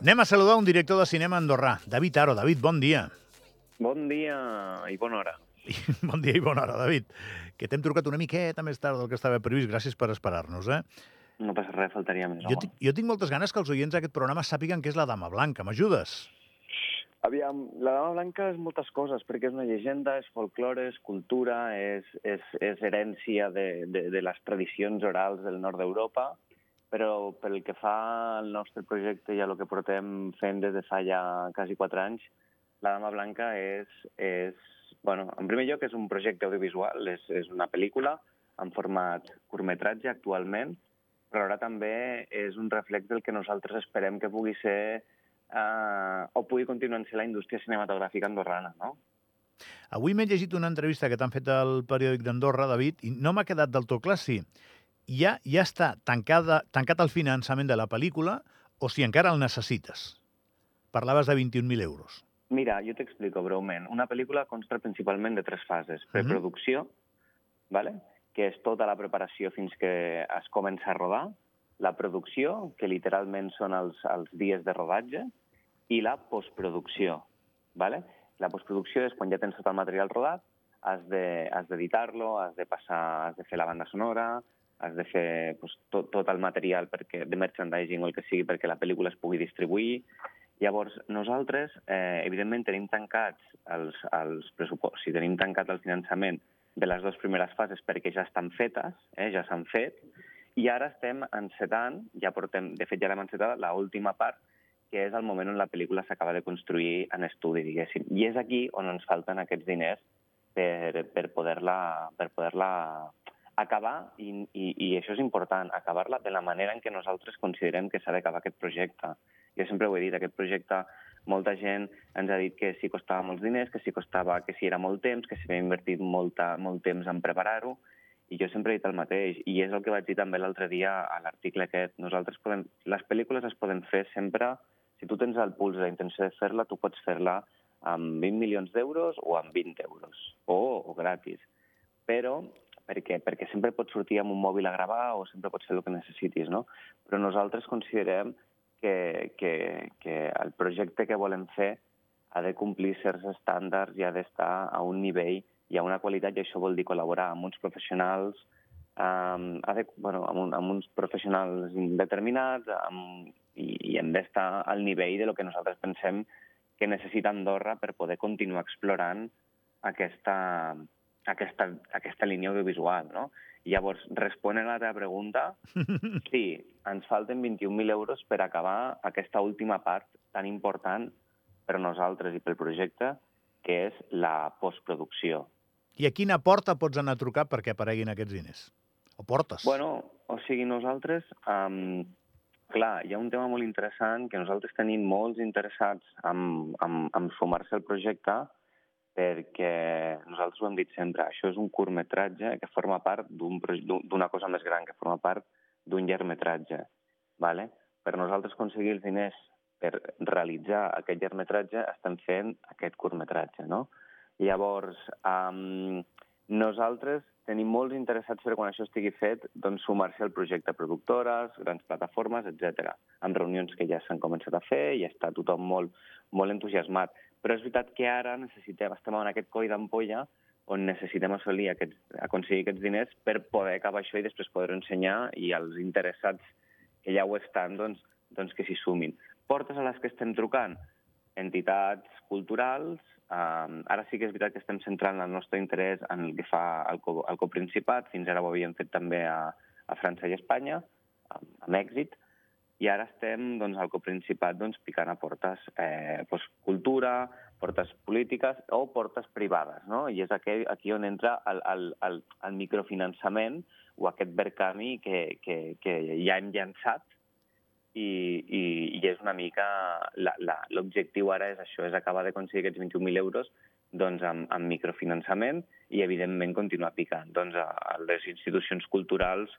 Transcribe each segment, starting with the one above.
Anem a saludar un director de cinema andorrà, David Aro. David, bon dia. Bon dia i bona hora. bon dia i bona hora, David. Que t'hem trucat una miqueta més tard del que estava previst. Gràcies per esperar-nos, eh? No passa res, faltaria més. Jo, jo tinc moltes ganes que els oients d'aquest programa sàpiguen què és la Dama Blanca. M'ajudes? Aviam, la Dama Blanca és moltes coses, perquè és una llegenda, és folklore, és cultura, és, és, és herència de, de, de les tradicions orals del nord d'Europa, però pel que fa al nostre projecte i a el que portem fent des de fa ja quasi quatre anys, la Dama Blanca és, és bueno, en primer lloc és un projecte audiovisual, és, és una pel·lícula en format curtmetratge actualment, però ara també és un reflex del que nosaltres esperem que pugui ser eh, o pugui continuar sent la indústria cinematogràfica andorrana, no? Avui m'he llegit una entrevista que t'han fet al periòdic d'Andorra, David, i no m'ha quedat del tot clar si ja, ja està tancada, tancat el finançament de la pel·lícula o si encara el necessites. Parlaves de 21.000 euros. Mira, jo t'explico breument. Una pel·lícula consta principalment de tres fases. Preproducció, mm -hmm. vale? que és tota la preparació fins que es comença a rodar, la producció, que literalment són els, els dies de rodatge, i la postproducció. Vale? La postproducció és quan ja tens tot el material rodat, has d'editar-lo, de, has de passar, has de fer la banda sonora, has de fer pues, tot, tot el material perquè, de merchandising o el que sigui perquè la pel·lícula es pugui distribuir, Llavors, nosaltres, eh, evidentment, tenim tancats els, els pressupostos, si tenim tancat el finançament de les dues primeres fases perquè ja estan fetes, eh, ja s'han fet, i ara estem encetant, ja portem, de fet ja l'hem encetat, l'última part, que és el moment on la pel·lícula s'acaba de construir en estudi, diguéssim. I és aquí on ens falten aquests diners per, per poder-la per poder acabar, i, i, i això és important, acabar-la de la manera en què nosaltres considerem que s'ha d'acabar aquest projecte. Jo sempre ho he dit, aquest projecte molta gent ens ha dit que sí costava molts diners, que sí costava, que sí era molt temps, que s'havia invertit molta, molt temps en preparar-ho, i jo sempre he dit el mateix, i és el que vaig dir també l'altre dia a l'article aquest. Nosaltres podem, les pel·lícules es poden fer sempre, si tu tens el puls i la intenció de fer-la, tu pots fer-la amb 20 milions d'euros o amb 20 euros, o, o gratis. Però perquè, perquè sempre pots sortir amb un mòbil a gravar o sempre pots fer el que necessitis, no? Però nosaltres considerem que, que, que el projecte que volem fer ha de complir certs estàndards i ha d'estar a un nivell i a una qualitat, i això vol dir col·laborar amb uns professionals, um, ha de, bueno, amb, un, amb uns professionals determinats amb, i, i hem d'estar al nivell de lo que nosaltres pensem que necessita Andorra per poder continuar explorant aquesta, aquesta, aquesta línia audiovisual, no? Llavors, responent a la teva pregunta, sí, ens falten 21.000 euros per acabar aquesta última part tan important per nosaltres i pel projecte, que és la postproducció. I a quina porta pots anar a trucar perquè apareguin aquests diners? O portes? Bueno, o sigui, nosaltres... Um, clar, hi ha un tema molt interessant que nosaltres tenim molts interessats en, en, en sumar-se al projecte, perquè nosaltres ho hem dit sempre, això és un curtmetratge que forma part d'una cosa més gran, que forma part d'un llargmetratge. Vale? Per nosaltres aconseguir els diners per realitzar aquest llargmetratge estem fent aquest curtmetratge, no? Llavors, um, nosaltres tenim molts interessats per quan això estigui fet doncs, sumar-se al projecte productores, grans plataformes, etc. amb reunions que ja s'han començat a fer i està tothom molt, molt entusiasmat. Però és veritat que ara necessitem, estem en aquest coll d'ampolla on necessitem assolir aquests, aconseguir aquests diners per poder acabar això i després poder ensenyar i els interessats que ja ho estan, doncs, doncs que s'hi sumin. Portes a les que estem trucant? Entitats culturals. Um, ara sí que és veritat que estem centrant el nostre interès en el que fa el, co el coprincipat. Fins ara ho havíem fet també a, a França i Espanya, amb, amb èxit i ara estem doncs, al coprincipat doncs, picant a portes eh, doncs, cultura, portes polítiques o portes privades, no? I és aquí, aquí on entra el, el, el, el microfinançament o aquest vercami que, que, que ja hem llançat i, i, i és una mica... L'objectiu ara és això, és acabar d'aconseguir aquests 21.000 euros doncs, amb, amb microfinançament i, evidentment, continuar picant doncs, a, a les institucions culturals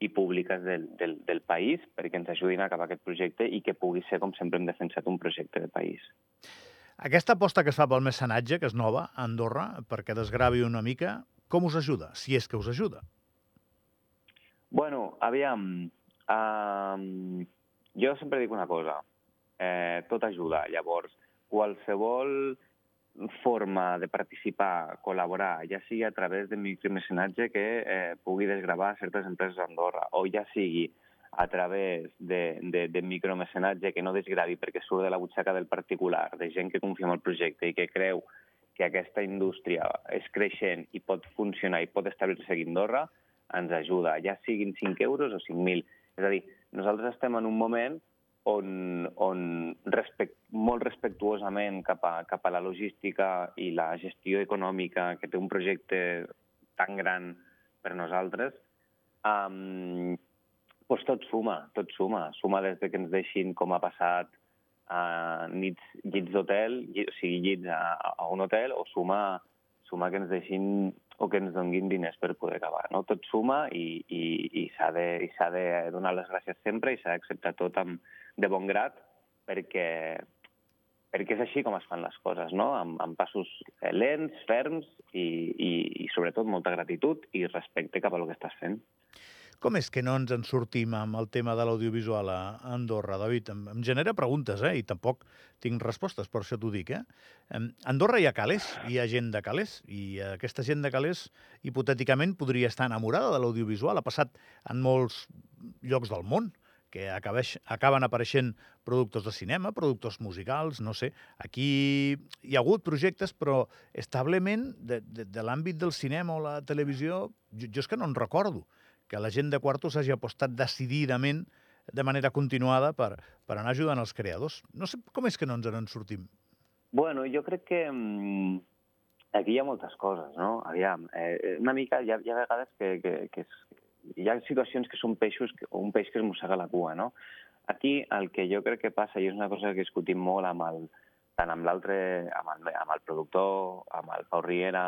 i públiques del, del, del país perquè ens ajudin a acabar aquest projecte i que pugui ser, com sempre hem defensat, un projecte de país. Aquesta aposta que es fa pel mecenatge, que és nova a Andorra, perquè desgravi una mica, com us ajuda, si és que us ajuda? Bueno, aviam, um, jo sempre dic una cosa. eh, tot ajuda. Llavors, qualsevol forma de participar, col·laborar, ja sigui a través de micromecenatge que eh, pugui desgravar certes empreses a Andorra, o ja sigui a través de, de, de micromecenatge que no desgravi perquè surt de la butxaca del particular, de gent que confia en el projecte i que creu que aquesta indústria és creixent i pot funcionar i pot establir-se a Andorra, ens ajuda, ja siguin 5 euros o 5.000. És a dir, nosaltres estem en un moment on, on respect, molt respectuosament cap a, cap a la logística i la gestió econòmica que té un projecte tan gran per nosaltres, um, doncs tot suma, tot suma. Suma des de que ens deixin, com ha passat, a nits, llits d'hotel, o sigui, llits a, a un hotel, o suma, suma que ens deixin o que ens donguin diners per poder acabar. No? Tot suma i, i, i s'ha de, i de donar les gràcies sempre i s'ha d'acceptar tot amb, de bon grat perquè, perquè és així com es fan les coses, no? amb, amb passos lents, ferms i, i, i sobretot molta gratitud i respecte cap a el que estàs fent. Com és que no ens en sortim amb el tema de l'audiovisual a Andorra, David? Em, em genera preguntes, eh? I tampoc tinc respostes, per això t'ho dic, eh? A Andorra hi ha calés, hi ha gent de calés, i aquesta gent de calés, hipotèticament, podria estar enamorada de l'audiovisual. Ha passat en molts llocs del món que acabeix, acaben apareixent productors de cinema, productors musicals, no sé. Aquí hi ha hagut projectes, però establement de, de, de l'àmbit del cinema o la televisió, jo, jo és que no en recordo que la gent de Quartos hagi apostat decididament de manera continuada per, per anar ajudant els creadors. No sé com és que no ens en sortim. Bueno, jo crec que mm, aquí hi ha moltes coses, no? Aviam, eh, una mica hi ha, hi ha vegades que, que, que és, hi ha situacions que són peixos, o un peix que es mossega la cua, no? Aquí el que jo crec que passa, i és una cosa que discutim molt amb el, tant amb l'altre, amb, el, amb el productor, amb el Pau Riera,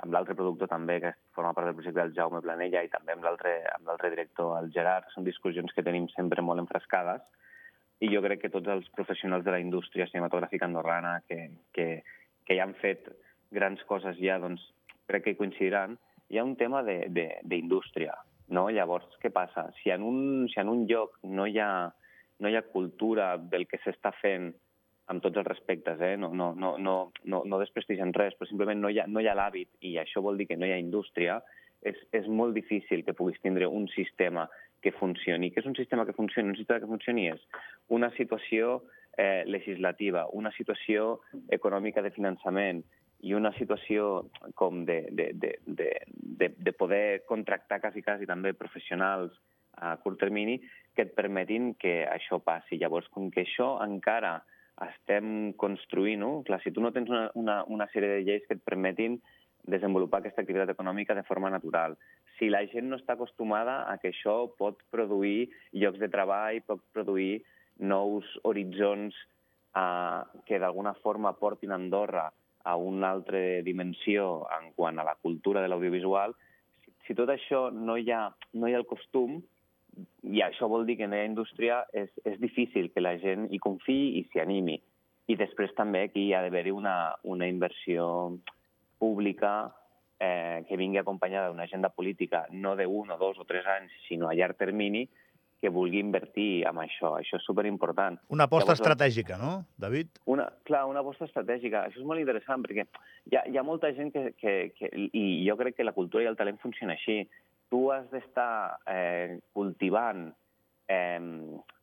amb l'altre productor també, que forma part del projecte del Jaume Planella, i també amb l'altre director, el Gerard, són discussions que tenim sempre molt enfrescades, i jo crec que tots els professionals de la indústria cinematogràfica andorrana que, que, que ja han fet grans coses ja, doncs crec que hi coincidiran, hi ha un tema d'indústria, no? Llavors, què passa? Si en un, si en un lloc no hi ha, no hi ha cultura del que s'està fent amb tots els respectes, eh? no, no, no, no, no, no desprestigen res, però simplement no hi ha, no hi ha l'hàbit i això vol dir que no hi ha indústria, és, és molt difícil que puguis tindre un sistema que funcioni. Què és un sistema que funcioni? Un sistema que funcioni és una situació eh, legislativa, una situació econòmica de finançament i una situació com de, de, de, de, de, de poder contractar quasi, quasi també professionals a curt termini que et permetin que això passi. Llavors, com que això encara estem construint, no? Clar, si tu no tens una, una, una sèrie de lleis que et permetin desenvolupar aquesta activitat econòmica de forma natural. Si la gent no està acostumada a que això pot produir llocs de treball, pot produir nous horitzons eh, que d'alguna forma portin Andorra a una altra dimensió en quant a la cultura de l'audiovisual, si, si tot això no hi ha, no hi ha el costum, i això vol dir que en la indústria és, és difícil que la gent hi confiï i s'hi animi. I després també aquí hi ha d'haver-hi una, una inversió pública eh, que vingui acompanyada d'una agenda política no de un o dos o tres anys, sinó a llarg termini, que vulgui invertir en això. Això és superimportant. Una aposta Llavors, estratègica, no, David? Una, clar, una aposta estratègica. Això és molt interessant perquè hi ha, hi ha molta gent que, que, que... I jo crec que la cultura i el talent funciona així tu has d'estar eh, cultivant eh,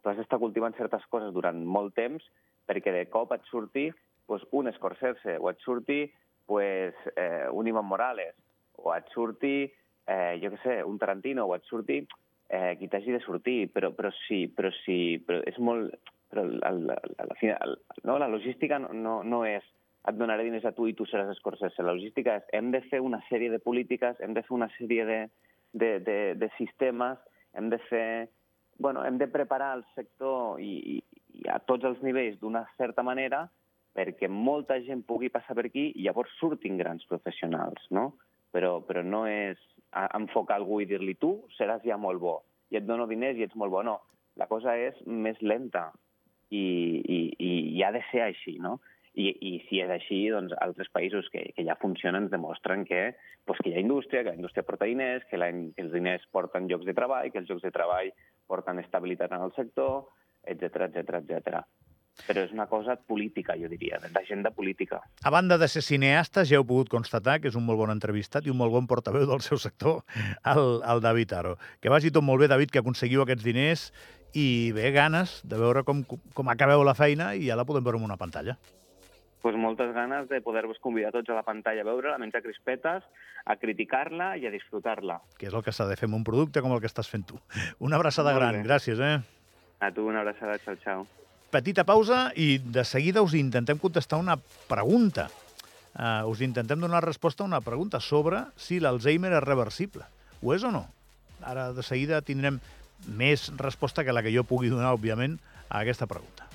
tu has d'estar cultivant certes coses durant molt temps perquè de cop et surti pues, un Scorsese o et surti pues, eh, un Ivan Morales o et surti, eh, jo què sé, un Tarantino o et surti eh, qui t'hagi de sortir, però, però sí, però sí, però és molt... Però a la, a la, final, no? la logística no, no, no és et donaré diners a tu i tu seràs Scorsese. La logística és hem de fer una sèrie de polítiques, hem de fer una sèrie de, de, de, de sistemes, hem de fer... Bueno, hem de preparar el sector i, i a tots els nivells d'una certa manera perquè molta gent pugui passar per aquí i llavors surtin grans professionals, no? Però, però no és enfocar algú i dir-li tu seràs ja molt bo i et dono diners i ets molt bo. No, la cosa és més lenta i, i, i ha de ser així, no? I, i si és així, doncs altres països que, que ja funcionen ens demostren que, doncs, que hi ha indústria, que la indústria porta diners, que, la, que els diners porten llocs de treball, que els llocs de treball porten estabilitat en el sector, etc etc etc. però és una cosa política, jo diria, d'agenda política. A banda de ser cineasta, ja heu pogut constatar que és un molt bon entrevistat i un molt bon portaveu del seu sector, el, el David Aro. Que vagi tot molt bé, David, que aconseguiu aquests diners i bé, ganes de veure com, com acabeu la feina i ja la podem veure en una pantalla pues moltes ganes de poder-vos convidar tots a la pantalla a veure-la, a menjar crispetes, a criticar-la i a disfrutar-la. Que és el que s'ha de fer amb un producte com el que estàs fent tu. Una abraçada Molt gran, bé. gràcies, eh? A tu una abraçada, xau, xau. Petita pausa i de seguida us intentem contestar una pregunta. Uh, us intentem donar resposta a una pregunta sobre si l'Alzheimer és reversible. Ho és o no? Ara de seguida tindrem més resposta que la que jo pugui donar, òbviament, a aquesta pregunta.